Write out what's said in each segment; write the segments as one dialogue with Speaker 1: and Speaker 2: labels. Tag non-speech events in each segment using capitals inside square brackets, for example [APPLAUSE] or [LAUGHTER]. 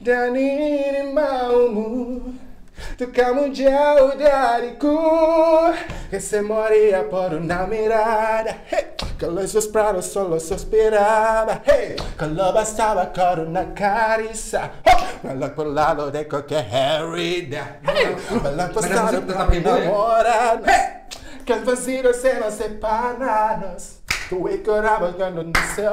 Speaker 1: Dan ini maumu kamu jauh dariku Que se moría por una mirada hey. Que lo sospiraba solo sospiraba hey. Que lo bastaba con una caricia oh. Melak por lado de cualquier herida hey. Melak pasado por enamorar hey. Que el vacío se nos separanos Tu recordabas cuando no se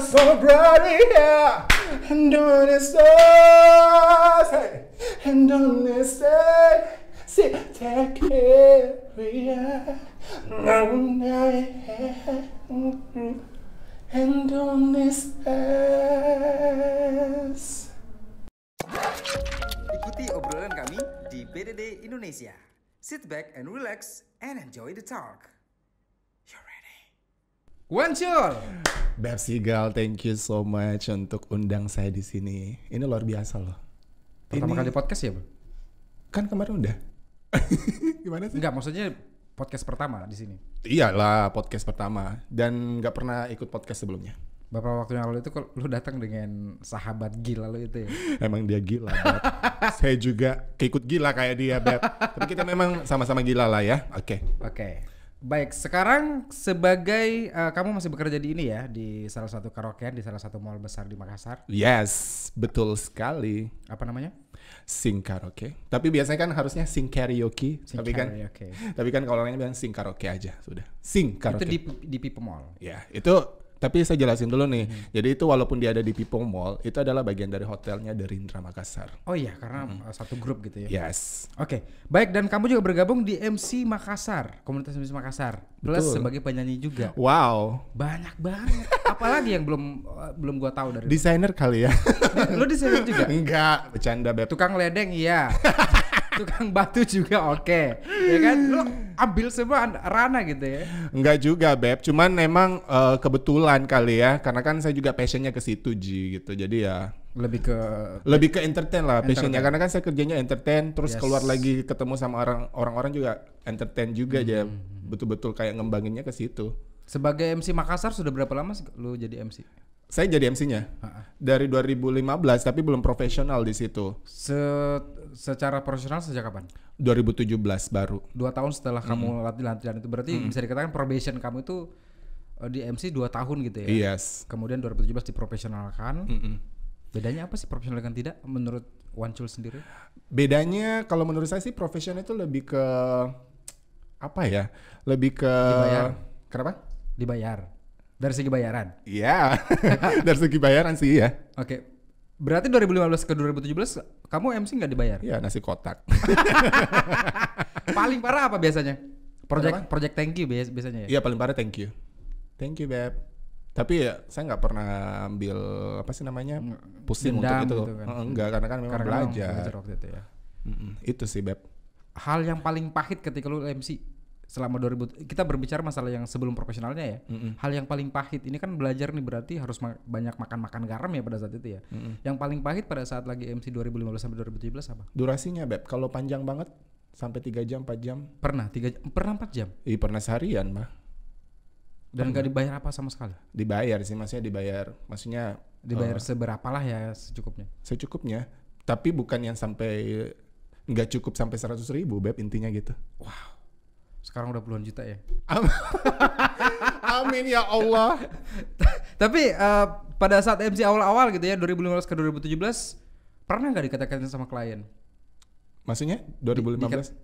Speaker 1: sobraría En donde estás hey. En donde estás Si quería En donde estás
Speaker 2: Ikuti obrolan kami di BDD Indonesia. Sit back and relax and enjoy the talk.
Speaker 3: Wancul.
Speaker 1: Beb Sigal, thank you so much untuk undang saya di sini. Ini luar biasa loh.
Speaker 3: Pertama
Speaker 1: Ini-
Speaker 3: kali podcast ya, Bang?
Speaker 1: Kan kemarin udah. [LAUGHS] Gimana sih?
Speaker 3: Enggak, maksudnya podcast pertama di sini.
Speaker 1: Iyalah podcast pertama dan nggak pernah ikut podcast sebelumnya.
Speaker 3: Beberapa waktu yang lalu itu kok lu datang dengan sahabat gila lu itu ya. [LAUGHS]
Speaker 1: Emang dia gila, Beb. saya juga keikut gila kayak dia, Beb. Tapi kita memang sama-sama gila lah ya. Oke.
Speaker 3: Oke. Baik, sekarang sebagai eh, kamu masih bekerja di ini ya di salah satu karaokean di salah satu mall besar di Makassar.
Speaker 1: Yes, betul sekali.
Speaker 3: Apa namanya?
Speaker 1: Sing karaoke. Tapi biasanya kan harusnya sing karaoke.
Speaker 3: Sing
Speaker 1: tapi kan
Speaker 3: karaoke.
Speaker 1: tapi kan kalau orangnya bilang sing karaoke aja sudah. Sing karaoke.
Speaker 3: Itu di di Pipe Mall.
Speaker 1: Ya, itu tapi saya jelasin dulu nih.
Speaker 3: Hmm.
Speaker 1: Jadi itu walaupun dia ada di Pipo Mall, itu adalah bagian dari hotelnya dari Indra Makassar.
Speaker 3: Oh iya, karena eh, satu grup gitu ya.
Speaker 1: Yes.
Speaker 3: Oke, baik dan kamu juga bergabung di MC Makassar, komunitas MC Makassar, plus
Speaker 1: Betul.
Speaker 3: sebagai penyanyi juga.
Speaker 1: Wow.
Speaker 3: Banyak banget. Apalagi yang belum eh, belum gua tahu dari
Speaker 1: Desainer kali ya? [LAUGHS]
Speaker 3: lu di sana juga.
Speaker 1: Enggak, bercanda beb.
Speaker 3: Tukang ledeng iya. [LAUGHS] Tukang batu juga oke. Ya kan? Lu [LAUGHS] ambil semua an- ranah gitu ya.
Speaker 1: Enggak juga beb. Cuman memang eh, kebetulan kali ya, karena kan saya juga passionnya ke situ Ji gitu. Jadi ya
Speaker 3: Lebih ke
Speaker 1: lebih ke entertain lah passionnya
Speaker 3: Entertain.
Speaker 1: karena kan saya kerjanya entertain terus
Speaker 3: Yes.
Speaker 1: keluar lagi ketemu sama orang orang-orang juga entertain juga aja
Speaker 3: Hmm.
Speaker 1: betul-betul kayak ngembanginnya ke situ
Speaker 3: sebagai MC Makassar sudah berapa lama sih lu jadi MC?
Speaker 1: saya jadi MC-nya dari 2015 tapi belum profesional di situ
Speaker 3: Se secara profesional sejak kapan?
Speaker 1: 2017 baru
Speaker 3: Dua tahun setelah kamu latihan-latihan itu berarti bisa dikatakan probation kamu itu eh, di MC dua tahun gitu ya?
Speaker 1: yes
Speaker 3: Kemudian 2017 diprofesionalkan.
Speaker 1: Mm-mm.
Speaker 3: Bedanya apa sih profesional dan tidak menurut Wancul sendiri?
Speaker 1: bedanya kalau menurut saya sih profesional itu lebih ke apa ya lebih ke
Speaker 3: Dibayar.
Speaker 1: kenapa
Speaker 3: Dibayar. Dari segi bayaran.
Speaker 1: Iya [LAUGHS] dari segi bayaran sih ya
Speaker 3: Oke. Berarti 2015 ke 2017 kamu MC nggak dibayar?
Speaker 1: Iya nasi kotak [LAUGHS]
Speaker 3: Paling parah apa biasanya? Project
Speaker 1: Kenapa?
Speaker 3: project thank you bias- biasanya ya?
Speaker 1: Iya paling parah thank you. Thank you beb. Tapi ya saya nggak pernah ambil apa sih namanya pusing
Speaker 3: Dendam
Speaker 1: untuk itu.
Speaker 3: gitu kan.
Speaker 1: Enggak karena kan memang
Speaker 3: Karena
Speaker 1: belajar.
Speaker 3: waktu itu ya.
Speaker 1: Mm-mm, itu sih beb.
Speaker 3: Hal yang paling pahit ketika lu MC selama 2000 kita berbicara masalah yang sebelum profesionalnya ya. Hal yang paling pahit ini kan belajar nih berarti harus ma- banyak makan-makan garam ya pada saat itu ya. Yang paling pahit pada saat lagi MC 2015 sampai 2017 apa?
Speaker 1: Durasinya beb. Kalau panjang banget sampai 3 jam 4 jam.
Speaker 3: Pernah tiga pernah 4 jam
Speaker 1: Ih pernah seharian mah.
Speaker 3: dan gak dibayar apa sama sekali.
Speaker 1: Dibayar sih maksudnya dibayar. Maksudnya
Speaker 3: Dibayar
Speaker 1: eh,
Speaker 3: seberapa lah ya secukupnya.
Speaker 1: secukupnya. Tapi bukan yang sampai nggak cukup sampai 100 ribu beb intinya gitu.
Speaker 3: Sekarang udah puluhan juta ya. [LAUGHS]
Speaker 1: Amin ya Allah. [LAUGHS]
Speaker 3: Tapi eh, pada saat MC awal-awal gitu ya 2015 ke 2017 pernah nggak dikatakan sama klien
Speaker 1: Maksudnya 2015?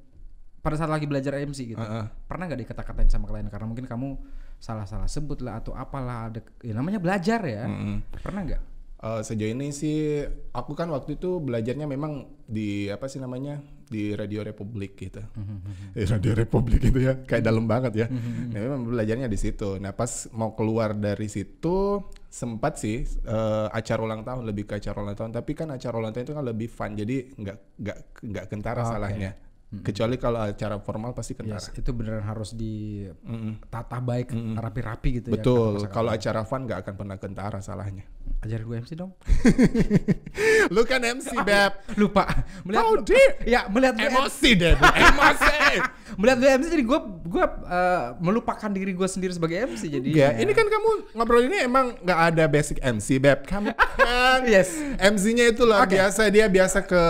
Speaker 3: pada saat lagi belajar MC gitu
Speaker 1: Heeh.
Speaker 3: pernah nggak dikata-katain sama klien karena mungkin kamu salah-salah sebut lah atau apalah ada ya namanya belajar ya
Speaker 1: Mm-mm.
Speaker 3: pernah nggak
Speaker 1: Eh, sejauh ini sih aku kan waktu itu belajarnya memang di apa sih namanya di Radio Republik gitu. Di Radio Republik gitu ya, kayak dalam banget ya. Nah, memang belajarnya di situ. Nah, pas mau keluar dari situ sempat sih eh, acara ulang tahun lebih ke acara ulang tahun, tapi kan acara ulang tahun itu kan lebih fun, jadi nggak nggak nggak kentara
Speaker 3: Oke.
Speaker 1: salahnya. Kecuali kalau acara formal pasti kentara.
Speaker 3: Yes, itu beneran harus ditata baik rapi-rapi gitu ya
Speaker 1: Betul. Kalau acara fun nggak akan pernah kentara salahnya.
Speaker 3: Ajarin gue MC dong. [LAUGHS]
Speaker 1: Lu kan MC, Beb.
Speaker 3: Lupa. Melihat
Speaker 1: Oh,
Speaker 3: lu-
Speaker 1: dear. [LAUGHS]
Speaker 3: Ya, melihat
Speaker 1: Emosi deh. Emosi. [LAUGHS]
Speaker 3: melihat lu MC jadi gue gue eh, melupakan diri gue sendiri sebagai MC jadi.
Speaker 1: Ya, ini kan kamu ngobrol ini emang nggak ada basic MC, Beb. Kamu kan
Speaker 3: Yes.
Speaker 1: MC-nya itu luar
Speaker 3: Oke.
Speaker 1: biasa. Dia biasa ke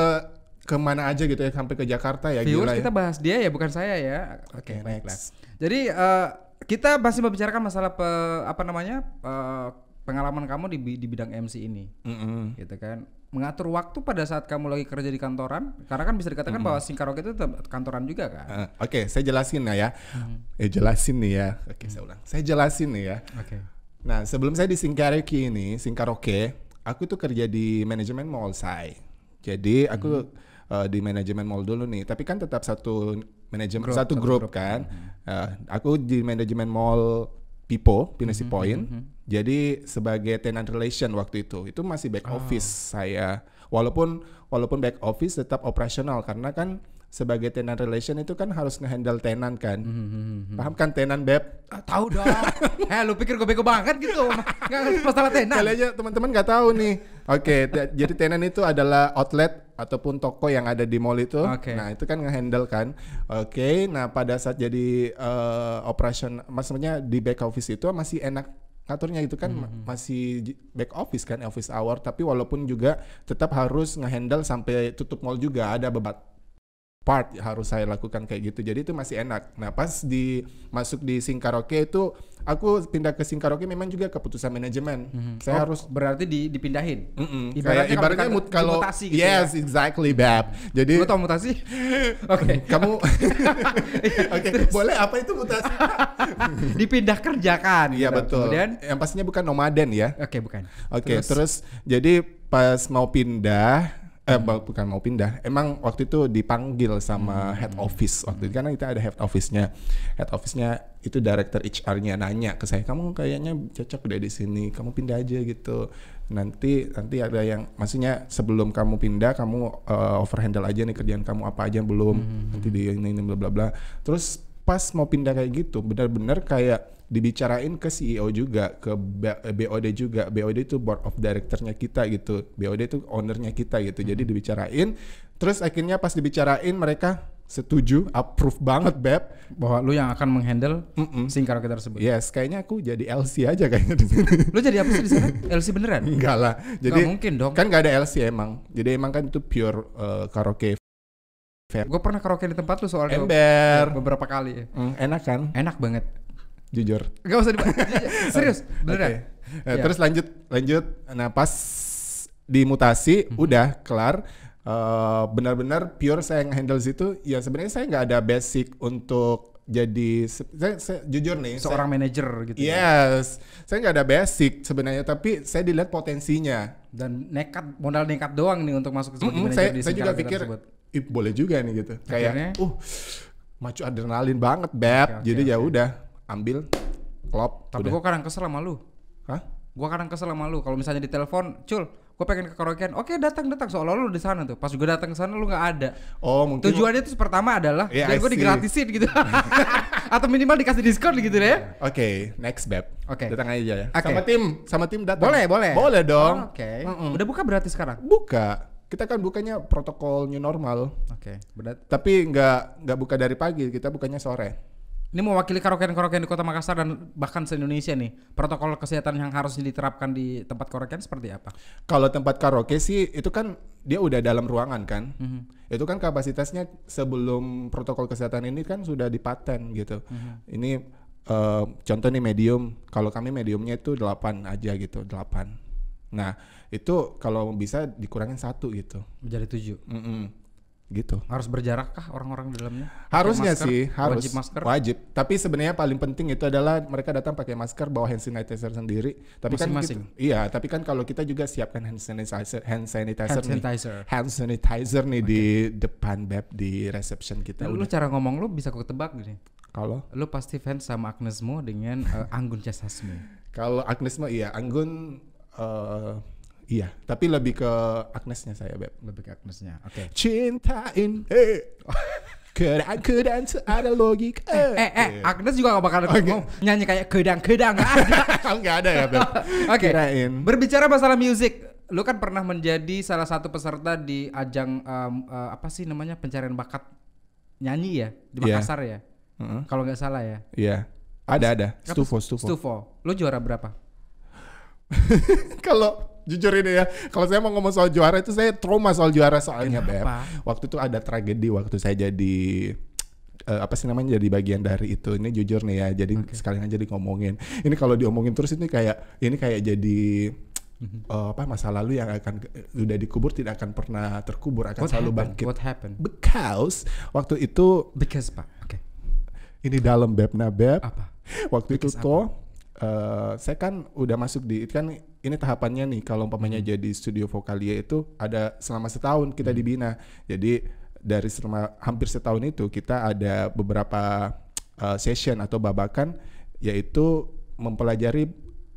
Speaker 1: ke mana aja gitu ya, sampai ke Jakarta ya,
Speaker 3: Viewers
Speaker 1: gila ya.
Speaker 3: kita bahas dia ya bukan saya ya. Oke,
Speaker 1: Oke,
Speaker 3: baiklah.
Speaker 1: next.
Speaker 3: Jadi eh, kita masih membicarakan masalah pe, apa namanya? eh, pengalaman kamu di di bidang MC ini.
Speaker 1: Mm-mm.
Speaker 3: Gitu kan. Mengatur waktu pada saat kamu lagi kerja di kantoran karena kan bisa dikatakan bahwa Sing Karaoke itu tetap kantoran juga kan.
Speaker 1: Eh, Oke, saya jelasin ya.
Speaker 3: Hmm.
Speaker 1: Eh jelasin nih ya. Oke, saya ulang. Saya jelasin nih ya.
Speaker 3: Oke.
Speaker 1: Nah, sebelum saya di Singkaraoke ini, Singkaraoke, aku tuh kerja di manajemen mall saya. Jadi aku eh, di manajemen mall dulu nih, tapi kan tetap satu manajemen satu grup, kan. Eh, aku di manajemen mall Pipo, Pinesi Point. Jadi sebagai tenant relation waktu itu, itu masih back office saya. Walaupun walaupun back office tetap operasional karena kan sebagai tenant relation itu kan harus ngehandle tenant kan. Paham kan tenant beb?
Speaker 3: Ah, tahu dong. [LAUGHS] eh lu pikir gue bego banget gitu. Enggak ngerti masalah tenan.
Speaker 1: Kali aja teman-teman nggak tahu nih. Oke, te- jadi tenan itu adalah outlet ataupun toko yang ada di mall itu.
Speaker 3: Oke.
Speaker 1: Nah, itu kan ngehandle kan. Oke, nah pada saat jadi eh, operation maksudnya di back office itu masih enak ngaturnya itu kan ma- masih j- back office kan office hour. Tapi walaupun juga tetap harus ngehandle sampai tutup mall juga ada bebat part harus saya lakukan kayak gitu jadi itu masih enak nah pas di masuk di Sing Karaoke itu aku pindah ke Sing Karaoke memang juga keputusan manajemen saya
Speaker 3: Oh,
Speaker 1: harus
Speaker 3: berarti di, dipindahin.
Speaker 1: Mm-mm,
Speaker 3: Ibaratnya
Speaker 1: kayak
Speaker 3: kalau
Speaker 1: ibaratnya
Speaker 3: kita
Speaker 1: mut kalau
Speaker 3: dimutasi gitu
Speaker 1: yes exactly bab jadi
Speaker 3: Lu tau mutasi? [LAUGHS] Oke.
Speaker 1: kamu [LAUGHS] oke boleh apa itu mutasi [LAUGHS]
Speaker 3: Dipindah kerjakan.
Speaker 1: iya
Speaker 3: gitu.
Speaker 1: betul
Speaker 3: Kemudian
Speaker 1: yang pastinya bukan nomaden ya
Speaker 3: Oke, bukan.
Speaker 1: Oke, terus? jadi pas mau pindah eh bu- bukan mau pindah, emang waktu itu dipanggil sama head office waktu itu karena kita ada head office-nya. Head office-nya itu director HR-nya nanya ke saya, "Kamu kayaknya cocok deh di sini, kamu pindah aja gitu." Nanti nanti ada yang maksudnya sebelum kamu pindah kamu eh, overhandle aja nih kerjaan kamu apa aja belum. Nanti di ini ini bla bla bla. Terus pas mau pindah kayak gitu benar-benar kayak dibicarain ke CEO juga ke BOD juga BOD itu board of directornya kita gitu BOD itu ownernya kita gitu jadi dibicarain terus akhirnya pas dibicarain mereka setuju approve banget beb
Speaker 3: Bahwa lu yang akan menghandle
Speaker 1: Mm-mm.
Speaker 3: Sing Karaoke tersebut.
Speaker 1: yes kayaknya aku jadi LC aja kayaknya di sini
Speaker 3: Lu jadi apa sih di sana? [LAUGHS] LC beneran?
Speaker 1: enggak lah jadi
Speaker 3: mungkin dong.
Speaker 1: kan nggak ada LC emang jadi emang kan itu pure uh, karaoke
Speaker 3: Gue pernah karaoke di tempat lu soalnya
Speaker 1: ember
Speaker 3: beberapa kali.
Speaker 1: Hmm, enak kan
Speaker 3: Enak banget.
Speaker 1: jujur
Speaker 3: Gak usah dibahas. [LAUGHS] [LAUGHS] Serius, beneran.
Speaker 1: Oke. Nah,
Speaker 3: Iya.
Speaker 1: Terus lanjut lanjut. Nah pas dimutasi
Speaker 3: Mhm.
Speaker 1: udah kelar. Eh, benar-benar pure saya handle situ. Ya sebenarnya saya nggak ada basic untuk jadi. Saya, saya jujur nih. saya-
Speaker 3: Seorang manajer gitu. ya.
Speaker 1: Yes, saya nggak ada basic sebenarnya, tapi saya dilihat potensinya.
Speaker 3: Dan nekat, modal nekat doang nih untuk masuk ke
Speaker 1: Mm-mm,
Speaker 3: manajer
Speaker 1: saya,
Speaker 3: di
Speaker 1: saya juga pikir,
Speaker 3: tersebut.
Speaker 1: Ih boleh juga nih gitu.
Speaker 3: Akhirnya?
Speaker 1: Kayak, uh, macu adrenalin banget, beb.
Speaker 3: Oke,
Speaker 1: Jadi ya
Speaker 3: oke.
Speaker 1: udah, ambil, klop,
Speaker 3: Tapi
Speaker 1: udah.
Speaker 3: gue kadang kesel sama lu.
Speaker 1: Hah?
Speaker 3: Gua kadang kesel sama lu kalau misalnya di telepon, "Cul, gue pengen ke karaokean." Oke, datang datang seolah-olah lu di sana tuh. Pas gue datang ke sana lu nggak ada.
Speaker 1: Oh mungkin
Speaker 3: Tujuannya tuh pertama adalah
Speaker 1: Iya,
Speaker 3: biar gue digratisin gitu. [LAUGHS] Atau minimal dikasih diskon gitu deh.
Speaker 1: Oke, next beb.
Speaker 3: Oke.
Speaker 1: Datang aja ya.
Speaker 3: Oke.
Speaker 1: Sama tim, sama tim datang.
Speaker 3: Boleh, boleh.
Speaker 1: Boleh dong.
Speaker 3: Oh, Oke.
Speaker 1: Mm-mm.
Speaker 3: Udah buka berarti sekarang?
Speaker 1: Buka. Kita kan bukanya protokol new normal.
Speaker 3: Oke, berarti
Speaker 1: Tapi nggak nggak buka dari pagi, kita bukanya sore.
Speaker 3: ini mewakili karaokean-karaokean di Kota Makassar dan bahkan se-Indonesia nih. Protokol kesehatan yang harus diterapkan di tempat karaokean seperti apa?
Speaker 1: Kalau tempat karaoke sih itu kan dia udah dalam ruangan kan.
Speaker 3: Mhm.
Speaker 1: Itu kan kapasitasnya sebelum protokol kesehatan ini kan sudah dipaten gitu.
Speaker 3: Mhm.
Speaker 1: Ini eh, contoh nih medium. Kalau kami mediumnya itu 8 aja gitu, 8. Nah, itu kalau bisa dikurangin satu gitu.
Speaker 3: Menjadi tujuh.
Speaker 1: Mm-mm. Gitu.
Speaker 3: Harus berjarak kah orang-orang di dalamnya?
Speaker 1: Harusnya
Speaker 3: masker?
Speaker 1: sih, harus.
Speaker 3: Wajib masker.
Speaker 1: Wajib. Tapi sebenarnya paling penting itu adalah mereka datang pakai masker, bawa hand sanitizer sendiri. Tapi kan
Speaker 3: Masing-masing.
Speaker 1: kita- iya, tapi kan kalau kita juga siapkan hand sanitizer, hand sanitizer,
Speaker 3: Hand
Speaker 1: nih.
Speaker 3: sanitizer.
Speaker 1: Hand sanitizer nih di depan beb di reception kita.
Speaker 3: Lu, lu cara ngomong lu bisa ketebak gini.
Speaker 1: Kalau
Speaker 3: Lu pasti fans sama Agnes Mo dengan eh, Anggun C. Sasmi.
Speaker 1: kalau Agnes mah iya, Anggun eh, iya, tapi lebih ke Agnesnya saya beb.
Speaker 3: Lebih ke Agnesnya. Oke.
Speaker 1: Cintain, eh. Kedang kedang ada logika.
Speaker 3: Eh, eh, Agnes juga gak bakal ngomong nyanyi kayak kedang-kedang. [LAUGHS] Nggak ada.
Speaker 1: Enggak ada ya, Beb.
Speaker 3: Oke.
Speaker 1: Kirain.
Speaker 3: Berbicara masalah musik, lu kan pernah menjadi salah satu peserta di ajang em, eh, apa sih namanya pencarian bakat nyanyi ya di
Speaker 1: Iya.
Speaker 3: Makassar ya.
Speaker 1: Heeh.
Speaker 3: Kalau nggak salah ya.
Speaker 1: Iya. Ada ada.
Speaker 3: Apa
Speaker 1: Stufo, stufo.
Speaker 3: Stufo. Lu juara berapa? [LAUGHS]
Speaker 1: kalau jujur ini ya, kalau saya mau ngomong soal juara itu saya trauma soal juara soalnya, Beb. Waktu itu ada tragedi waktu saya jadi eh, apa sih namanya jadi bagian dari itu. Ini jujur nih ya. Jadi sekalian aja di ngomongin. Ini kalau diomongin terus ini kayak ini kayak jadi eh, apa masa lalu yang akan udah dikubur tidak akan pernah terkubur akan
Speaker 3: What
Speaker 1: selalu
Speaker 3: happened?
Speaker 1: bangkit.
Speaker 3: What happened?
Speaker 1: Because waktu itu
Speaker 3: Because pak. Oke.
Speaker 1: ini dalam beb nah beb.
Speaker 3: Apa?
Speaker 1: Waktu itu
Speaker 3: Because
Speaker 1: tuh eh, saya kan udah masuk di itu kan ini tahapannya nih kalau umpamanya
Speaker 3: Hmm.
Speaker 1: jadi studio vokalia itu ada selama setahun kita dibina. Jadi dari selama hampir setahun itu kita ada beberapa eh, session atau babakan yaitu mempelajari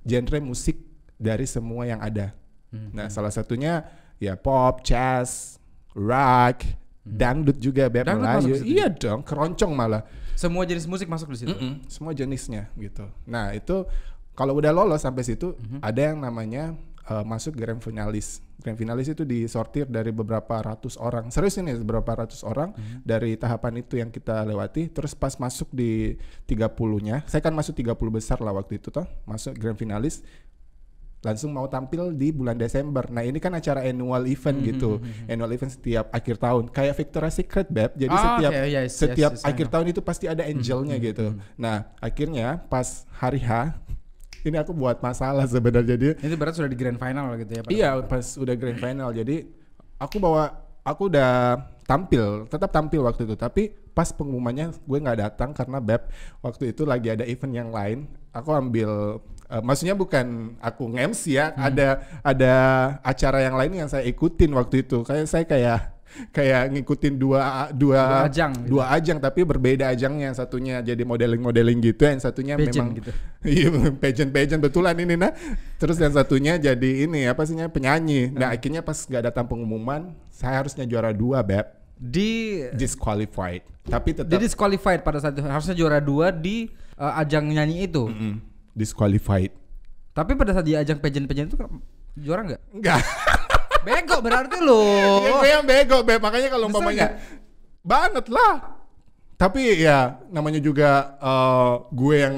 Speaker 1: genre musik dari semua yang ada.
Speaker 3: Hmm.
Speaker 1: Nah, salah satunya ya pop, jazz, rock, dangdut juga beb
Speaker 3: Hmm. Dangdut
Speaker 1: Melayu.
Speaker 3: ke situ
Speaker 1: Iya dong, keroncong malah.
Speaker 3: Semua jenis musik masuk di situ.
Speaker 1: Mm-mm, semua jenisnya gitu. Nah itu kalau udah lolos sampai situ
Speaker 3: Mhm.
Speaker 1: ada yang namanya uh, masuk grand finalis. Grand finalis itu disortir dari beberapa ratus orang. Serius ini beberapa ratus orang
Speaker 3: Mhm.
Speaker 1: dari tahapan itu yang kita lewati. Terus pas masuk di 30-nya, saya kan masuk 30 besar lah waktu itu toh, masuk grand finalis langsung mau tampil di bulan Desember. Nah ini kan acara annual event
Speaker 3: Mhm,
Speaker 1: gitu, annual event setiap akhir tahun, kayak Victoria's Secret beb. Jadi
Speaker 3: Ah,
Speaker 1: setiap
Speaker 3: oke, yes, yes,
Speaker 1: setiap
Speaker 3: yes, I
Speaker 1: akhir tahun itu pasti ada angelnya gitu. Nah akhirnya pas hari H, ini aku buat masalah sebenarnya dia.
Speaker 3: Itu berarti sudah di grand final gitu ya. Pak?
Speaker 1: Iya pas udah grand final, jadi aku bawa, aku udah tampil, tetap tampil waktu itu. Tapi pas pengumumannya gue nggak datang karena beb waktu itu lagi ada event yang lain. Aku ambil, eh, maksudnya bukan aku nge-MC ya, ada ada acara yang lain yang saya ikutin waktu itu. Kayak saya kayak kayak ngikutin dua dua
Speaker 3: Dua ajang gitu.
Speaker 1: dua ajang tapi berbeda ajangnya. Yang satunya jadi modeling modeling gitu yang satunya
Speaker 3: Pageant
Speaker 1: memang
Speaker 3: gitu. [LAUGHS]
Speaker 1: iya pageant pageant betulan ini nah. Terus yang satunya jadi ini apa sih penyanyi. Nah akhirnya pas gak datang pengumuman saya harusnya juara dua beb.
Speaker 3: Di
Speaker 1: disqualified. Tapi tetap
Speaker 3: di disqualified pada saat itu. Harusnya juara dua di eh, ajang nyanyi itu.
Speaker 1: Mm, disqualified
Speaker 3: Tapi pada saat di ajang pageant-pageant itu juara nggak?
Speaker 1: enggak [LAUGHS]
Speaker 3: Bego berarti lo.
Speaker 1: Ya, gue yang bego beb makanya kalau umpamanya banget lah tapi ya namanya juga eh, gue yang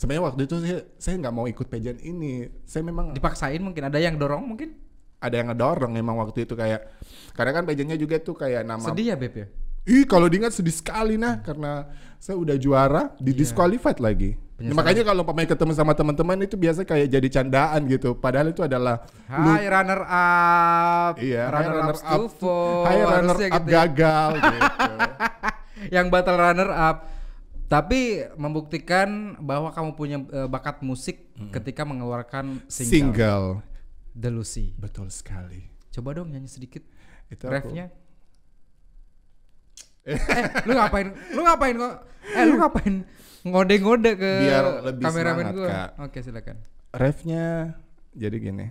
Speaker 1: sebenarnya waktu itu saya saya nggak mau ikut pageant ini saya memang
Speaker 3: Dipaksain mungkin ada yang dorong mungkin.
Speaker 1: ada yang ngedorong emang waktu itu kayak karena kan pageantnya juga tuh kayak nama
Speaker 3: Sedih ya Beb ya?
Speaker 1: Ih kalau diingat sedih sekali nah karena saya udah juara di disqualified lagi. Nah, makanya kalau pemain ketemu sama teman-teman itu biasa kayak jadi candaan gitu. Padahal itu adalah
Speaker 3: Hai runner up.
Speaker 1: iya
Speaker 3: runner,
Speaker 1: hai
Speaker 3: up Stufo.
Speaker 1: hai runner up
Speaker 3: gitu ya.
Speaker 1: gagal gitu. [LAUGHS]
Speaker 3: yang batal runner up. Tapi membuktikan bahwa kamu punya eh, bakat musik ketika mengeluarkan single,
Speaker 1: Single.
Speaker 3: The Lucy.
Speaker 1: Betul sekali.
Speaker 3: Coba dong nyanyi sedikit.
Speaker 1: Itu aku-
Speaker 3: Refnya. Eh, lu ngapain? Lu ngapain kok? Eh, lu ngapain ngode-ngode ke
Speaker 1: Biar lebih
Speaker 3: kameramen?
Speaker 1: Kak.
Speaker 3: Oke, silakan.
Speaker 1: refnya jadi gini.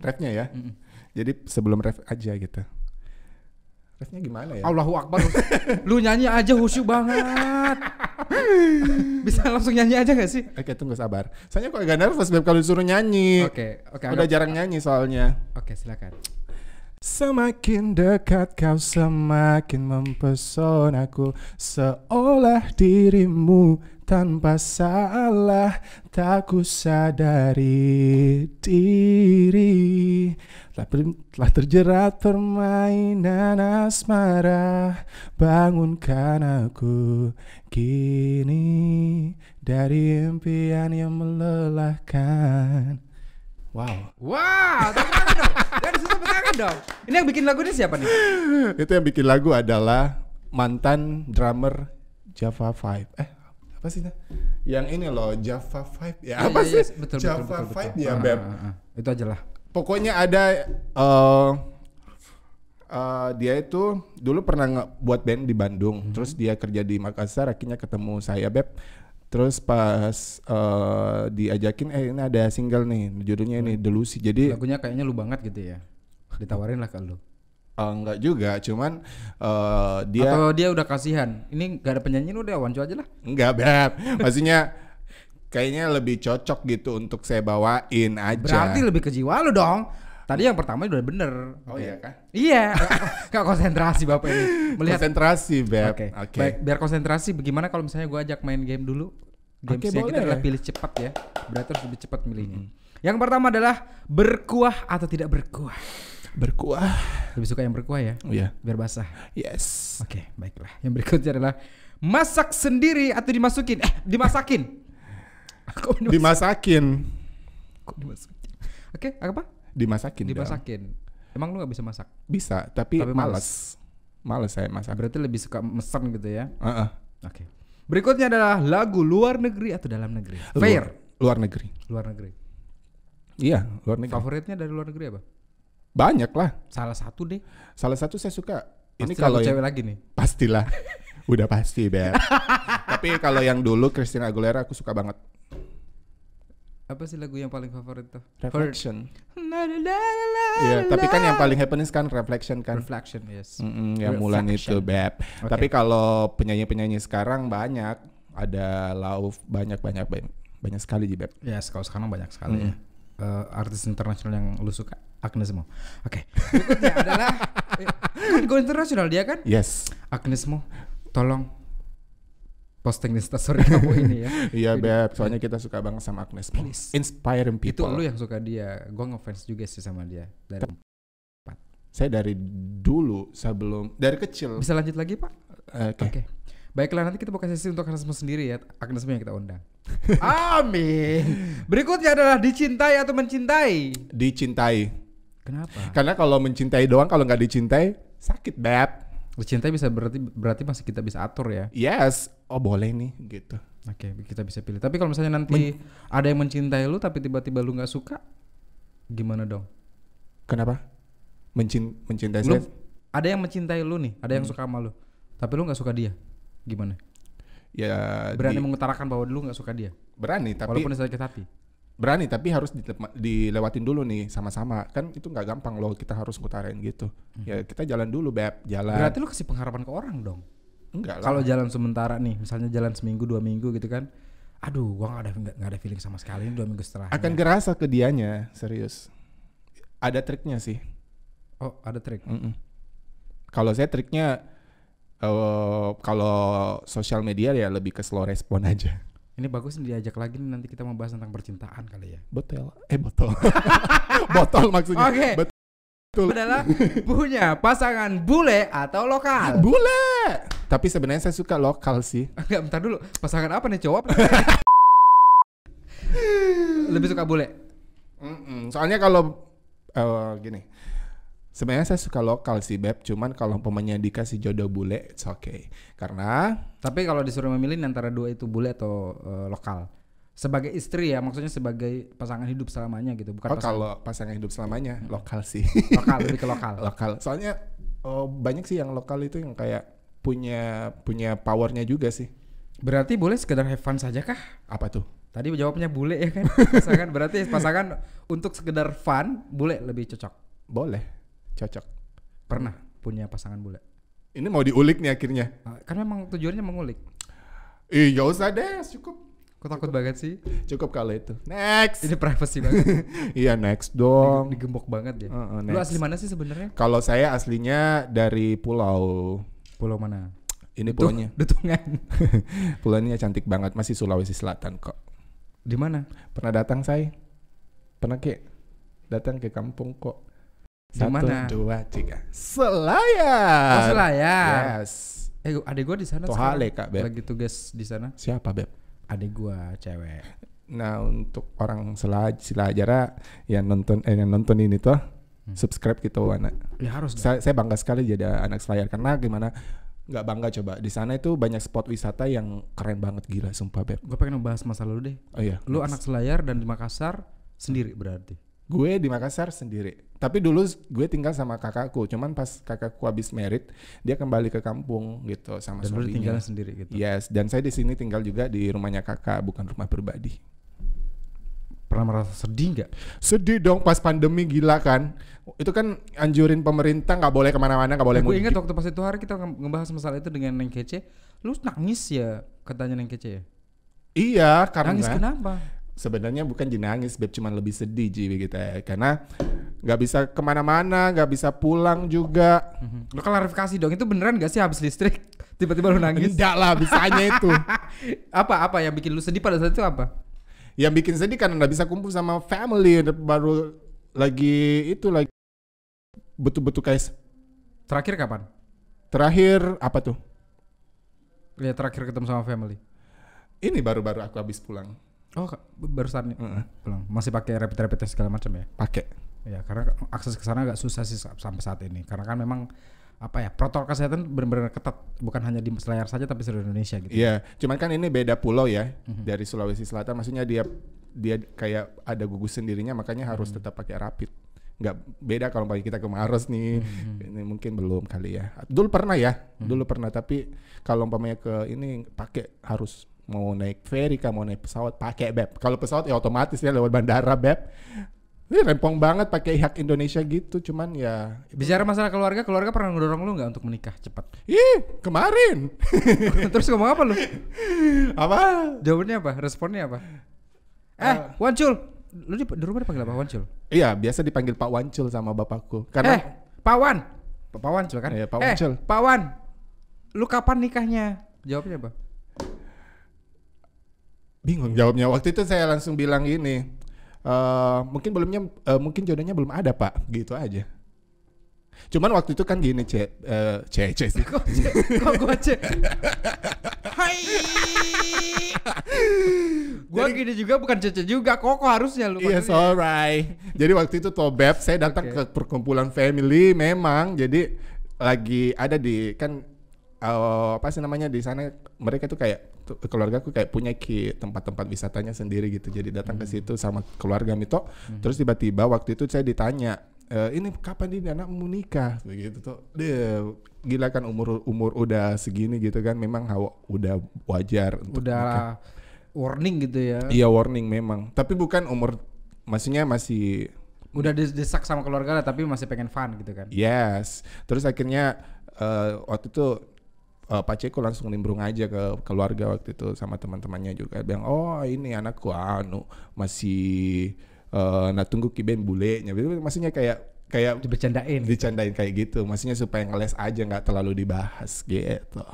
Speaker 1: Refnya ya. Jadi sebelum ref aja gitu. Refnya gimana ya?
Speaker 3: Allahu Akbar. lu nyanyi aja khusyuk banget. Bisa langsung nyanyi aja gak sih?
Speaker 1: Oke tunggu sabar. Soalnya kok agak nervous Beb kalau disuruh nyanyi.
Speaker 3: Oke, oke.
Speaker 1: Udah jarang nyanyi soalnya.
Speaker 3: Oke, silakan.
Speaker 1: Semakin dekat kau semakin mempesonaku Seolah dirimu tanpa salah Tak ku sadari diri. Telah, ber- telah terjerat permainan asmara Bangunkan aku kini Dari impian yang melelahkan Wow
Speaker 3: Wow, tepuk tangan dong. Dari situ tepuk tangan dong. Ini yang bikin lagu ini siapa nih?
Speaker 1: itu yang bikin lagu adalah mantan drummer Java Five. Eh apa sih nah? Yang ini loh Java Five ya apa
Speaker 3: Iya, iya,
Speaker 1: sih?
Speaker 3: iya, betul,
Speaker 1: Java
Speaker 3: betul, betul, betul.
Speaker 1: Five ya
Speaker 3: Ah,
Speaker 1: beb.
Speaker 3: ah, ah. Itu aja lah.
Speaker 1: Pokoknya ada eh eh, dia itu dulu pernah buat band di Bandung,
Speaker 3: Mhm.
Speaker 1: terus dia kerja di Makassar, akhirnya ketemu saya beb. Terus pas eh, diajakin, eh ini ada single nih, judulnya ini The Lucy. Jadi
Speaker 3: Lagunya kayaknya lu banget gitu ya. Ditawarin lah ke lu.
Speaker 1: Eh, enggak juga, cuman eh, dia
Speaker 3: Atau dia udah kasihan. Ini gak ada penyanyi udah Wancu aja lah.
Speaker 1: enggak beb. Maksudnya kayaknya lebih cocok gitu untuk saya bawain aja.
Speaker 3: Berarti lebih ke jiwa lu dong. Tadi yang pertama udah bener.
Speaker 1: Oh iya kan?
Speaker 3: Iya. [LAUGHS] Kak konsentrasi bapak ini melihat.
Speaker 1: Konsentrasi beb.
Speaker 3: Oke.
Speaker 1: Oke.
Speaker 3: Baik, biar konsentrasi. Bagaimana kalau misalnya gua ajak main game dulu? Game
Speaker 1: Oke,
Speaker 3: kita adalah pilih cepat ya. Berarti harus lebih cepat milihnya. Yang pertama adalah berkuah atau tidak berkuah.
Speaker 1: Berkuah.
Speaker 3: Lebih suka yang berkuah ya,
Speaker 1: Oh iya.
Speaker 3: biar basah.
Speaker 1: Yes.
Speaker 3: Oke, baiklah. Yang berikutnya adalah masak sendiri atau dimasukin? Eh, dimasakin. [LAUGHS]
Speaker 1: Dimasakin.
Speaker 3: kok dimasukin? Oke, apa?
Speaker 1: Dimasakin. dong.
Speaker 3: Dimasakin. Emang lu nggak bisa masak?
Speaker 1: Bisa, tapi,
Speaker 3: Tapi
Speaker 1: males. Males saya masak.
Speaker 3: Berarti lebih suka mesen gitu ya?
Speaker 1: Heeh.
Speaker 3: Oke. Berikutnya adalah lagu luar negeri atau dalam negeri? Fair.
Speaker 1: Luar, negeri.
Speaker 3: Luar negeri.
Speaker 1: Iya, luar negeri.
Speaker 3: Favoritnya dari luar negeri apa?
Speaker 1: Banyak lah.
Speaker 3: Salah satu deh.
Speaker 1: Salah satu saya suka. Ini
Speaker 3: Pasti
Speaker 1: kalau
Speaker 3: lagu
Speaker 1: yang
Speaker 3: cewek lagi nih.
Speaker 1: pastilah. [LAUGHS] Udah pasti, Beb. Tapi kalau yang dulu Christina Aguilera aku suka banget.
Speaker 3: Apa sih lagu yang paling favorit tuh?
Speaker 1: Reflection. Iya, tapi kan yang paling happening kan Reflection kan.
Speaker 3: Reflection, yes.
Speaker 1: Mm-mm, yang Mulan itu. Beb.
Speaker 3: Oke.
Speaker 1: Tapi kalau penyanyi-penyanyi sekarang banyak, ada Lauf banyak banyak banyak, banyak sekali, Ji, Beb.
Speaker 3: Yes, kalau sekarang banyak sekali ya. Eh, artis internasional yang lu suka Agnes Mo. Oke. Berikutnya adalah eh, kan go internasional dia kan?
Speaker 1: Yes.
Speaker 3: Agnes Mo, tolong posting di story [LAUGHS] kamu ini ya.
Speaker 1: Iya, Beb. Soalnya kita suka banget sama Agnes. Mo.
Speaker 3: Please.
Speaker 1: Inspiring
Speaker 3: Itu
Speaker 1: people.
Speaker 3: lu yang suka dia. Gua ngefans juga sih sama dia. Dari
Speaker 1: Saya dari dulu sebelum dari kecil.
Speaker 3: Bisa lanjut lagi, Pak?
Speaker 1: Oke.
Speaker 3: Oke. Baiklah nanti kita buka sesi untuk Agnesmo sendiri ya. Agnesmo yang kita undang. [LAUGHS] Amin. Berikutnya adalah dicintai atau mencintai.
Speaker 1: Dicintai.
Speaker 3: Kenapa?
Speaker 1: Karena kalau mencintai doang kalau nggak dicintai sakit, Beb.
Speaker 3: Dicintai bisa berarti berarti masih kita bisa atur ya.
Speaker 1: Yes. Oh, boleh nih gitu.
Speaker 3: Oke, kita bisa pilih. Tapi kalau misalnya nanti ada yang mencintai lu tapi tiba-tiba lu nggak suka, gimana dong?
Speaker 1: Kenapa? Mencin mencintai
Speaker 3: Lu
Speaker 1: saya?
Speaker 3: ada yang mencintai lu nih, ada yang suka sama lu, tapi lu nggak suka dia, gimana?
Speaker 1: Ya
Speaker 3: Berani
Speaker 1: di-
Speaker 3: mengutarakan bahwa lu nggak suka dia,
Speaker 1: berani tapi
Speaker 3: walaupun sakit hati.
Speaker 1: Berani tapi harus dilewatin dulu nih sama-sama kan itu nggak gampang loh kita harus ngutarain gitu ya kita jalan dulu beb jalan
Speaker 3: Berarti lu kasih pengharapan ke orang dong.
Speaker 1: enggak lah
Speaker 3: Kalau jalan sementara nih, misalnya jalan seminggu dua minggu gitu kan, aduh, gua nggak ada nggak nggak ada feeling sama sekali ini dua minggu setelah.
Speaker 1: akan gerasa ke dianya serius ada triknya sih
Speaker 3: Oh, ada trik.
Speaker 1: Mm-mm. kalau saya triknya eh, kalau sosial media ya lebih ke slow respon aja
Speaker 3: Ini bagus nih diajak lagi nih, nanti kita mau bahas tentang percintaan kali ya.
Speaker 1: botol eh botol [LAUGHS] botol maksudnya
Speaker 3: Oke.
Speaker 1: betul
Speaker 3: Adalah punya pasangan bule atau lokal.
Speaker 1: bule tapi sebenarnya saya suka lokal sih
Speaker 3: Enggak, bentar dulu. Pasangan apa nih cowok? apa [LAUGHS] Lebih suka bule.
Speaker 1: Mm-mm. Soalnya kalau eh, gini, sebenarnya saya suka lokal sih beb. Cuman kalau umpamanya dikasih jodoh bule, it's okay. Karena
Speaker 3: Tapi kalau disuruh memilih antara dua itu bule atau eh, lokal. Sebagai istri ya, maksudnya sebagai pasangan hidup selamanya gitu, bukan
Speaker 1: oh,
Speaker 3: pasangan
Speaker 1: kalau pasangan hidup selamanya lokal sih.
Speaker 3: lokal, lebih ke lokal. [LAUGHS]
Speaker 1: lokal. Soalnya oh, banyak sih yang lokal itu yang kayak punya punya powernya juga sih.
Speaker 3: Berarti boleh sekedar have fun saja kah?
Speaker 1: Apa tuh?
Speaker 3: Tadi jawabnya bule ya kan? [LAUGHS] Pasangan berarti pasangan untuk sekedar fun, bule lebih cocok.
Speaker 1: Boleh, cocok.
Speaker 3: Pernah punya pasangan bule?
Speaker 1: Ini mau diulik nih akhirnya.
Speaker 3: Ah, Kan memang tujuannya mengulik.
Speaker 1: Ih, gak usah deh, cukup.
Speaker 3: Kok takut banget sih?
Speaker 1: Cukup kalau itu. Next.
Speaker 3: Ini privacy banget. [LAUGHS]
Speaker 1: Iya, next dong.
Speaker 3: Digembok banget ya.
Speaker 1: Heeh,
Speaker 3: Lu
Speaker 1: next.
Speaker 3: asli mana sih sebenarnya?
Speaker 1: Kalau saya aslinya dari pulau
Speaker 3: Pulau mana?
Speaker 1: ini pulaunya.
Speaker 3: Dutungan. [LAUGHS]
Speaker 1: Pulaunya cantik banget, masih Sulawesi Selatan kok.
Speaker 3: Di mana?
Speaker 1: Pernah datang saya? Pernah ke? Datang ke kampung kok.
Speaker 3: Di mana?
Speaker 1: dua, tiga. Selayar.
Speaker 3: Oh, Selayar.
Speaker 1: Yes.
Speaker 3: Eh, adek gua di sana
Speaker 1: Tohale. Kak, Beb.
Speaker 3: Lagi tugas di sana.
Speaker 1: Siapa, Beb?
Speaker 3: Adek gua cewek.
Speaker 1: Nah, untuk orang Sela Selajara yang nonton eh yang nonton ini tuh
Speaker 3: Hmm.
Speaker 1: subscribe gitu anak.
Speaker 3: Ya harus.
Speaker 1: Saya, saya bangga sekali jadi anak Selayar karena gimana nggak bangga coba di sana itu banyak spot wisata yang keren banget gila sumpah beb
Speaker 3: Gue pengen ngebahas masa lalu deh.
Speaker 1: oh iya
Speaker 3: Lu
Speaker 1: next.
Speaker 3: anak Selayar dan di Makassar sendiri berarti.
Speaker 1: gue di Makassar sendiri tapi dulu gue tinggal sama kakakku cuman pas kakakku habis merit dia kembali ke kampung gitu sama
Speaker 3: Dan
Speaker 1: suaminya
Speaker 3: tinggalnya sendiri gitu.
Speaker 1: yes dan saya di sini tinggal juga di rumahnya kakak bukan rumah pribadi
Speaker 3: Pernah merasa sedih nggak?
Speaker 1: sedih dong pas pandemi gila kan Itu kan anjurin pemerintah nggak boleh ke mana-mana, nggak boleh
Speaker 3: Gue
Speaker 1: mudik.
Speaker 3: ingat waktu pas itu hari kita nge- ngebahas masalah itu dengan Neng Kece, lu nangis ya katanya Neng Kece ya.
Speaker 1: Iya, karena
Speaker 3: Nangis kenapa?
Speaker 1: sebenarnya bukan jenangis, beb cuman lebih sedih ji gitu ya. Karena nggak bisa ke mana-mana, nggak bisa pulang juga.
Speaker 3: Mhm. Lu klarifikasi dong, itu beneran gak sih habis listrik [LAUGHS] tiba-tiba lu nangis?
Speaker 1: Enggak lah, bisanya itu. [LAUGHS]
Speaker 3: apa apa yang bikin lu sedih pada saat itu apa?
Speaker 1: Yang bikin sedih karena nggak bisa kumpul sama family, baru lagi itu lagi betul-betul kayak
Speaker 3: Terakhir kapan?
Speaker 1: terakhir apa tuh?
Speaker 3: Ya terakhir ketemu sama family.
Speaker 1: Ini baru-baru aku habis pulang.
Speaker 3: Oh, barusan
Speaker 1: Heeh.
Speaker 3: pulang. Masih pakai rapid rapid test segala macam ya?
Speaker 1: Pakai.
Speaker 3: Ya, karena akses ke sana agak susah sih sa- sampai saat ini. Karena kan memang apa ya protokol kesehatan benar-benar ketat, bukan hanya di Selayar saja tapi seluruh Indonesia gitu.
Speaker 1: Iya, cuman kan ini beda pulau ya
Speaker 3: Mhm.
Speaker 1: dari Sulawesi Selatan. Maksudnya dia dia kayak ada gugus sendirinya, makanya harus
Speaker 3: Mhm.
Speaker 1: tetap pakai rapid. Nggak beda kalau bagi kita ke Maros nih,
Speaker 3: Mhm.
Speaker 1: ini mungkin belum kali ya. Dulu pernah ya, dulu pernah. Tapi kalau umpamanya ke ini pakai harus mau naik ferry kah, mau naik pesawat pakai beb. Kalau pesawat ya otomatis ya lewat bandara beb. Ini rempong banget pakai hak Indonesia gitu, cuman ya
Speaker 3: Bicara masalah keluarga, keluarga pernah ngedorong lu nggak untuk menikah cepat?
Speaker 1: Ih, kemarin. [LAUGHS]
Speaker 3: Terus ngomong apa lu?
Speaker 1: apa?
Speaker 3: Jawabannya apa? Responnya apa? Eh, Wancul, lu di, di rumah dipanggil apa Wancul?
Speaker 1: Iya, biasa dipanggil Pak Wancul sama bapakku.
Speaker 3: Eh,
Speaker 1: Karena
Speaker 3: Pak Wan, Pak Wancul kan?
Speaker 1: Iya, Pak
Speaker 3: eh,
Speaker 1: Wancul.
Speaker 3: Pak Wan, lu kapan nikahnya? Jawabnya apa?
Speaker 1: bingung jawabnya. Waktu itu saya langsung bilang gini, eh mungkin belumnya, eh, mungkin jodohnya belum ada Pak, gitu aja. Cuman waktu itu kan gini, C, eh, C, C sih.
Speaker 3: Kok C- kok gua cek? Hai. gua gini juga bukan cece juga, kok harusnya lu.
Speaker 1: Iya, alright. Jadi waktu itu Tobeb, saya datang
Speaker 3: Oke.
Speaker 1: ke perkumpulan family memang. Jadi lagi ada di kan eh, apa sih namanya di sana mereka tuh kayak tuh, keluarga aku kayak punya ki tempat-tempat wisatanya sendiri gitu. Jadi datang ke situ sama keluarga Mito. Terus tiba-tiba waktu itu saya ditanya, "Eh, ini kapan ini anak mau nikah? Begitu tuh. Dia gila kan umur umur udah segini gitu kan memang hawa, udah wajar untuk nikah.
Speaker 3: Udah warning gitu ya.
Speaker 1: Iya warning memang. Tapi bukan umur maksudnya masih
Speaker 3: Udah didesak sama keluarga lah tapi masih pengen fun gitu kan.
Speaker 1: yes. Terus akhirnya eh, waktu itu Pak Ceko langsung nimbrung aja ke keluarga waktu itu sama teman-temannya juga bilang oh ini anakku anu masih eh nah tunggu kiben bulenya. Maksudnya kayak kayak
Speaker 3: Dibercandain.
Speaker 1: dicandain kayak gitu. Maksudnya supaya ngeles aja nggak terlalu dibahas gitu.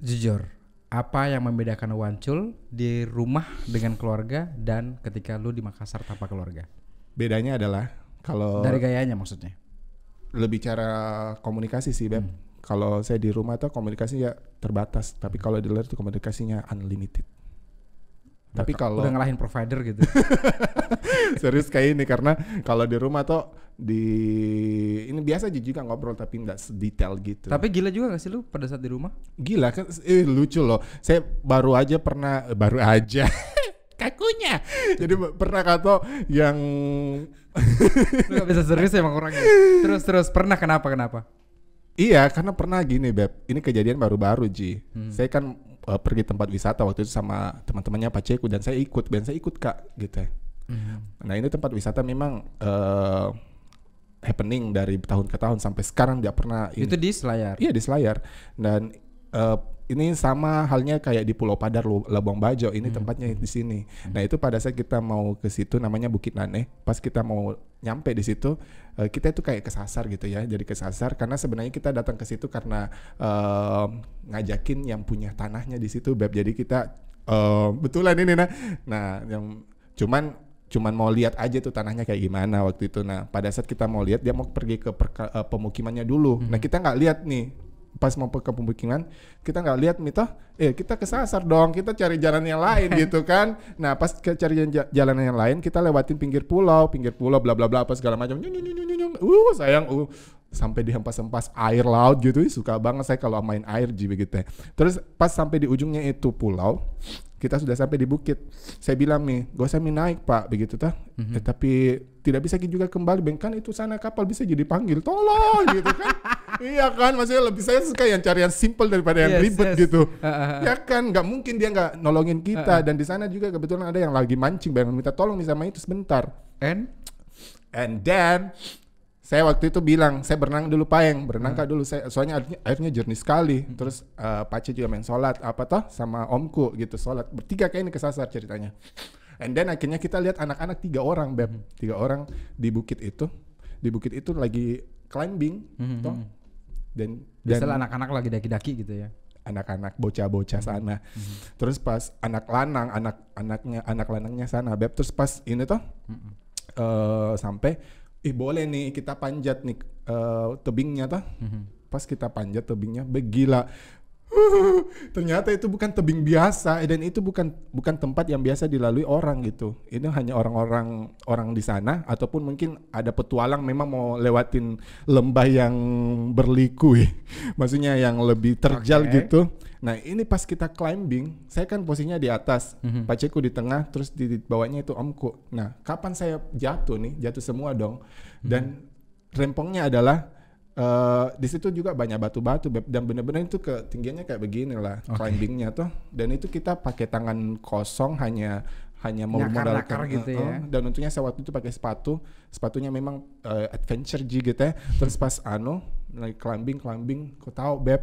Speaker 3: Jujur, apa yang membedakan Wancul di rumah dengan keluarga dan ketika lu di Makassar tanpa keluarga?
Speaker 1: Bedanya adalah kalau
Speaker 3: Dari gayanya maksudnya.
Speaker 1: lebih cara komunikasi sih beb. Kalau saya di rumah tuh komunikasi ya terbatas, tapi kalau di luar tuh komunikasinya unlimited. Tapi kalau
Speaker 3: udah ngalahin provider gitu. [LAUGHS]
Speaker 1: serius kayak ini karena kalau di rumah tuh di ini biasa aja juga ngobrol tapi nggak sedetail gitu.
Speaker 3: Tapi gila juga gak sih lu pada saat di rumah?
Speaker 1: gila kan eh, lucu loh. Saya baru aja pernah eh, baru aja [LAUGHS] kakunya. Jadi pernah kata yang
Speaker 3: Lu gak bisa serius emang orangnya. Terus terus pernah kenapa kenapa?
Speaker 1: Iya, karena pernah gini, Beb. Ini kejadian baru-baru, Ji. Saya kan uh, pergi tempat wisata waktu itu sama teman-temannya Pak Ceku dan saya ikut, dan saya ikut Kak, gitu. ya. Nah, ini tempat wisata memang uh, happening dari tahun ke tahun sampai sekarang tidak pernah ini.
Speaker 3: Itu di Selayar.
Speaker 1: Iya, di Selayar. Dan uh, ini sama halnya kayak di Pulau Padar, Labuang Bajo. Ini tempatnya di sini. Nah, itu pada saat kita mau ke situ namanya Bukit Nane. Pas kita mau nyampe di situ, eh, kita itu kayak kesasar gitu ya. Jadi kesasar karena sebenarnya kita datang ke situ karena eh, ngajakin yang punya tanahnya di situ, Beb. Jadi kita eh, betulan ini nah. Nah, yang cuman cuman mau lihat aja tuh tanahnya kayak gimana waktu itu. Nah, pada saat kita mau lihat dia mau pergi ke perka- eh, pemukimannya dulu. Nah, kita nggak lihat nih pas mau ke pemukiman kita nggak lihat mito eh kita kesasar dong kita cari jalan yang lain [LAUGHS] gitu kan. Nah pas ke cari ja- jalan yang lain kita lewatin pinggir pulau pinggir pulau bla bla bla apa segala macam. Uh sayang uh. Sampai dihempas-hempas air laut gitu suka banget saya kalau main air ji begitu ya. terus pas sampai di ujungnya itu pulau kita sudah sampai di bukit. Saya bilang nih gak usah naik pak begitu tah. Eh, tapi tidak bisa juga kembali bengkan itu sana kapal bisa jadi panggil tolong gitu kan. [LAUGHS] Iya kan maksudnya lebih saya suka yang cari yang simple daripada yang
Speaker 3: Yes,
Speaker 1: ribet
Speaker 3: yes.
Speaker 1: gitu.
Speaker 3: Ah, ah, ah.
Speaker 1: ya kan nggak mungkin dia nggak nolongin kita. Dan di sana juga kebetulan ada yang lagi mancing pengen minta tolong nih sama itu sebentar.
Speaker 3: And?
Speaker 1: And then saya waktu itu bilang saya berenang dulu payeng. Berenang kak dulu. Saya soalnya airnya, airnya jernih sekali. Terus eh, Pace juga main sholat apa toh sama omku gitu sholat. Bertiga kayak ini kesasar ceritanya. And then akhirnya kita lihat anak-anak tiga orang beb. Tiga orang di bukit itu. Di bukit itu lagi climbing toh. dan dan
Speaker 3: Biasalah anak-anak lagi daki-daki gitu ya.
Speaker 1: anak-anak bocah-bocah sana. Terus pas anak lanang, anak-anaknya anak lanangnya sana, beb. Terus pas ini tuh eh sampai, ih boleh nih kita panjat nih eh, tebingnya tuh. Pas kita panjat tebingnya, begila. [LAUGHS] Ternyata itu bukan tebing biasa dan itu bukan bukan tempat yang biasa dilalui orang gitu. Ini hanya orang-orang orang di sana ataupun mungkin ada petualang memang mau lewatin lembah yang berliku, ya. [LAUGHS] maksudnya yang lebih terjal
Speaker 3: Oke.
Speaker 1: gitu. Nah ini pas kita climbing, saya kan posisinya di atas, paceku di tengah, terus di, di bawahnya itu omku. Nah kapan saya jatuh nih, jatuh semua dong. Dan rempongnya adalah eh di situ juga banyak batu-batu dan bener-bener itu ketinggiannya kayak begini lah climbingnya tuh. Dan itu kita pakai tangan kosong hanya hanya mau modalkan
Speaker 3: gitu
Speaker 1: eh,
Speaker 3: ya.
Speaker 1: eh, dan untungnya saya waktu itu pakai sepatu sepatunya memang eh, adventure G gitu ya terus pas anu lagi climbing climbing kau tahu beb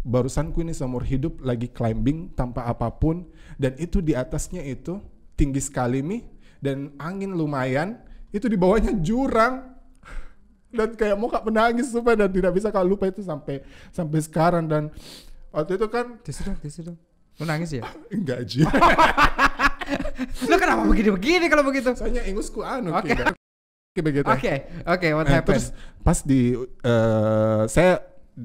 Speaker 1: barusanku ini seumur hidup lagi climbing tanpa apa pun dan itu di atasnya itu tinggi sekali mi dan angin lumayan itu di bawahnya jurang dan kayak mau kak menangis supaya dan tidak bisa kak lupa itu sampai sampai sekarang dan waktu itu kan
Speaker 3: Tisu dong, tisu dong. Lu nangis ya? [LAUGHS]
Speaker 1: enggak Ji [LAUGHS]
Speaker 3: Lu kenapa begini-begini kalau begitu?
Speaker 1: soalnya ingusku anu
Speaker 3: Oke.
Speaker 1: Begitu
Speaker 3: Oke, oke, what
Speaker 1: Nah,
Speaker 3: happened?
Speaker 1: terus pas di eh, saya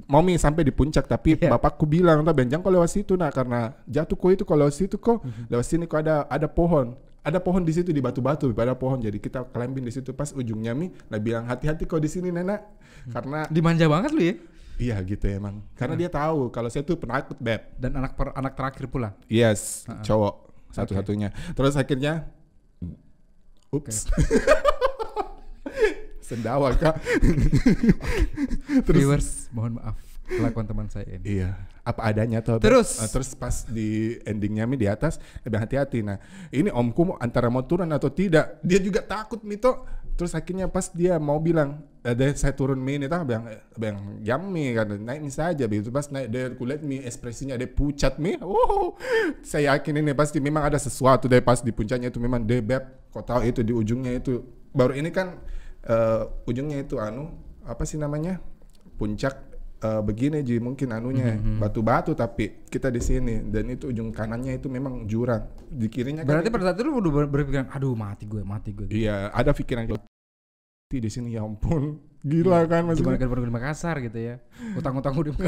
Speaker 1: mau mi sampai di puncak tapi
Speaker 3: Iya.
Speaker 1: bapakku bilang tuh benjang kok lewat situ nah karena jatuh kok itu kalau lewat situ kok.
Speaker 3: Mhm.
Speaker 1: lewat sini kok ada ada pohon. Ada pohon di situ di batu-batu ada pohon. Jadi kita climbing di situ. Pas ujungnya mi lah bilang hati-hati kok di sini nenek.
Speaker 3: Mhm.
Speaker 1: karena
Speaker 3: Dimanja banget lu ya.
Speaker 1: iya gitu emang karena dia tahu kalau saya tuh penakut beb.
Speaker 3: Dan anak per, anak terakhir pula.
Speaker 1: yes cowok satu-satunya. Terus akhirnya ups [LAUGHS] sendawa kak [LAUGHS] terus
Speaker 3: Viewers, mohon maaf kelakuan teman saya ini.
Speaker 1: Iya, apa adanya tuh. Beb.
Speaker 3: Terus?
Speaker 1: Eh, terus pas di endingnya mi di atas, lebih hati-hati. Nah, ini omku antara mau turun atau tidak, dia juga takut mito. Terus akhirnya pas dia mau bilang, ada saya turun mi ini, tak bilang, eh, bilang yummy kan, naik mi saja. Begitu pas naik dia kulihat mi ekspresinya dia pucat mi. Wow, saya yakin ini pasti memang ada sesuatu deh pas di puncaknya itu memang dia beb. Kau tahu itu di ujungnya itu. Baru ini kan eh, ujungnya itu anu apa sih namanya? Puncak eh, begini ji mungkin anunya.
Speaker 3: Mhm,
Speaker 1: batu-batu tapi kita di sini. Dan itu ujung kanannya itu memang jurang. Di kirinya kan
Speaker 3: Berarti
Speaker 1: itu-
Speaker 3: pada saat itu lu udah ber- berpikiran, aduh mati gue, mati gue.
Speaker 1: iya ada pikiran gitu di sini ya ampun gila kan
Speaker 3: Gimana
Speaker 1: maksudnya
Speaker 3: kan di Makassar gitu ya. Utang-utang udah [LAUGHS]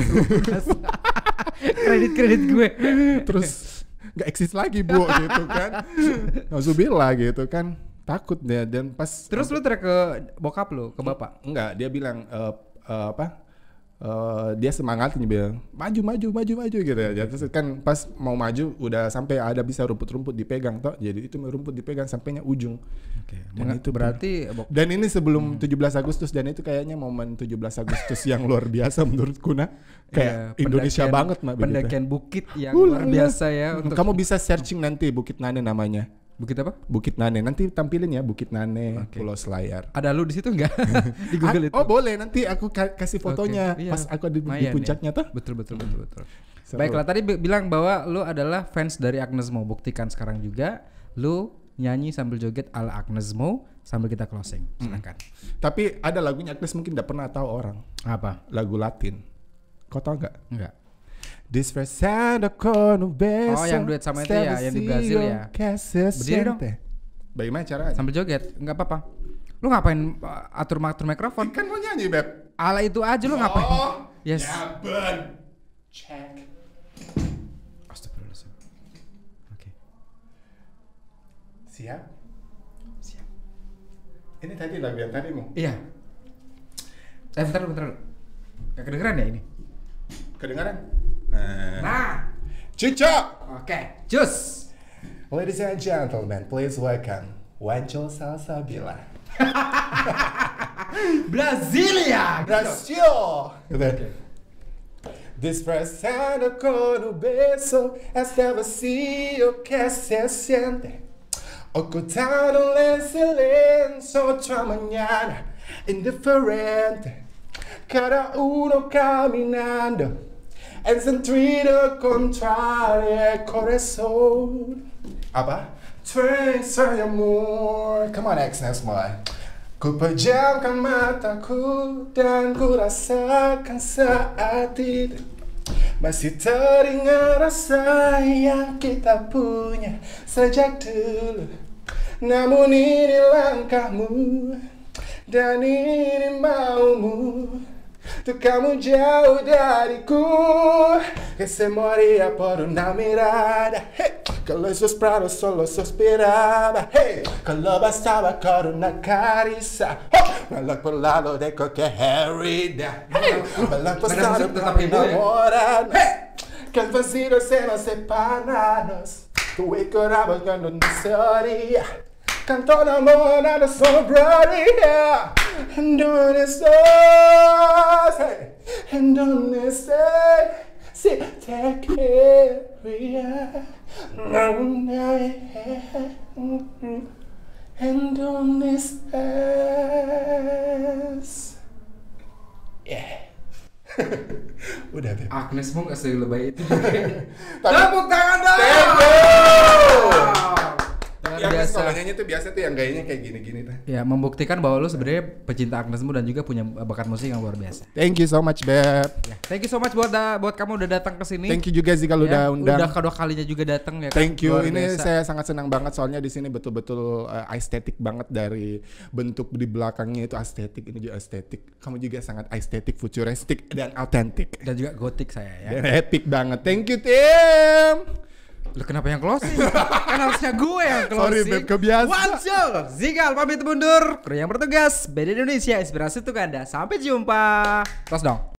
Speaker 3: Kredit-kredit gue.
Speaker 1: terus nggak eksis lagi bu gitu kan. [LAUGHS] Nauzubillah gitu kan takut dia dan pas
Speaker 3: Terus lu teriak ke bokap lu, ke bapak.
Speaker 1: enggak dia bilang eh, eh, apa? Eh, dia semangat dia bilang maju maju maju maju gitu ya. Terus kan pas mau maju udah sampai ada bisa rumput-rumput dipegang toh. Jadi itu rumput dipegang sampainya ujung.
Speaker 3: Oke.
Speaker 1: Dan itu
Speaker 3: berarti
Speaker 1: dan ini sebelum 17 Agustus dan itu kayaknya momen 17 Agustus yang luar biasa menurutku nah kayak
Speaker 3: Iya,
Speaker 1: Indonesia banget mah begitu.
Speaker 3: Pendakian bukit yang
Speaker 1: Uh,
Speaker 3: luar
Speaker 1: lah,
Speaker 3: biasa ya untuk
Speaker 1: kamu bisa searching nanti Bukit Nane namanya
Speaker 3: bukit apa?
Speaker 1: Bukit Nane nanti tampilin ya Bukit Nane
Speaker 3: Oke.
Speaker 1: Pulau Selayar
Speaker 3: Ada lu di situ enggak? [LAUGHS] [LAUGHS] di Google
Speaker 1: Ah,
Speaker 3: itu.
Speaker 1: Oh boleh nanti aku ka- kasih fotonya
Speaker 3: Oke, iya.
Speaker 1: pas aku di, di
Speaker 3: ya.
Speaker 1: puncaknya tuh.
Speaker 3: Betul betul betul betul.
Speaker 1: Seru.
Speaker 3: Baiklah tadi bi- bilang bahwa lu adalah fans dari Agnes Mo. Buktikan sekarang juga lu nyanyi sambil joget ala Agnes Mo sambil kita closing. Silakan.
Speaker 1: Tapi ada lagunya Agnes mungkin tidak pernah tahu orang.
Speaker 3: Apa?
Speaker 1: Lagu Latin. Kau tahu nggak?
Speaker 3: Enggak.
Speaker 1: Disfrazado con un beso.
Speaker 3: Oh, yang duet sama itu ya, yang di Brazil ya. Berdiri dong.
Speaker 1: Bagaimana caranya?
Speaker 3: Sambil joget, enggak apa-apa. Lu ngapain uh, atur atur mikrofon?
Speaker 1: Kan mau nyanyi, Beb.
Speaker 3: Ala itu aja lu ngapain?
Speaker 1: Oh,
Speaker 3: Yes.
Speaker 1: ya ben. Check.
Speaker 3: Astagfirullahaladzim. Oke.
Speaker 1: Siap?
Speaker 3: Siap.
Speaker 1: Ini tadi lagu yang tadi mau.
Speaker 3: Iya. Eh bentar dulu, bentar dulu. Gak kedengeran ya ini?
Speaker 1: Kedengaran? Nah.
Speaker 3: Nah.
Speaker 1: Cico!
Speaker 3: Oke. Jus.
Speaker 1: Ladies and gentlemen, please welcome Wancho Salsabila. [LAUGHS]
Speaker 3: Brasilia.
Speaker 1: Brasil! Disfrazado con un beso hasta vacío que se siente. Ocultado en silencio otra mañana. indifferente. Cada uno caminando en sentido contrario al corazón. Apa? Trace amor. Come on, Agnes, boy. Ku pejamkan mataku dan ku rasakan saat itu Masih teringat rasa yang kita punya sejak dulu Namun ini langkahmu dan ini maumu Untuk kamu jauh dariku Que se moría por una mirada. Hey, Que los sus prados solo suspiraba hey, Que lo bastaba con una caricia oh, Melok por lado de cualquier herida hey, por
Speaker 3: tetap
Speaker 1: para
Speaker 3: ibu ya.
Speaker 1: enamorarnos hey, Que el vacío se nos separarnos Tu curabas cuando no se oría Canto enamorado sombría En donde estás hey, En donde estés Si te quería En donde estás Yeah [LAUGHS] Udah Beb
Speaker 3: Agnes mau nggak lebay itu.
Speaker 1: Tapi- [LAUGHS]
Speaker 3: Tepuk tangan dong.
Speaker 1: Thank you.
Speaker 3: Luar
Speaker 1: Yang
Speaker 3: biasa.
Speaker 1: kalau nyanyi tuh biasa tuh yang gayanya kayak gini-gini tuh
Speaker 3: Ya, membuktikan bahwa lu sebenarnya pecinta Agnesmu dan juga punya bakat musik yang luar biasa.
Speaker 1: Thank you so much Beb
Speaker 3: Ya, thank you so much buat da- buat kamu udah datang ke sini.
Speaker 1: Thank you juga sih kalau
Speaker 3: Ya,
Speaker 1: udah undang
Speaker 3: Udah kedua kalinya juga datang ya. kan?
Speaker 1: Thank you.
Speaker 3: Luar
Speaker 1: Ini
Speaker 3: biasa.
Speaker 1: saya sangat senang banget soalnya di sini betul-betul uh, estetik banget dari bentuk di belakangnya itu estetik, ini juga estetik. Kamu juga sangat estetik, futuristik dan autentik.
Speaker 3: dan juga gotik saya ya.
Speaker 1: Dan epic banget. Thank you Tim.
Speaker 3: Lu kenapa yang closing? kan harusnya gue yang [LAUGHS] closing.
Speaker 1: Sorry, Beb, kebiasaan.
Speaker 3: One show. Zigal pamit mundur. Kru yang bertugas. BD Indonesia, inspirasi untuk Anda. Sampai jumpa. Terus dong.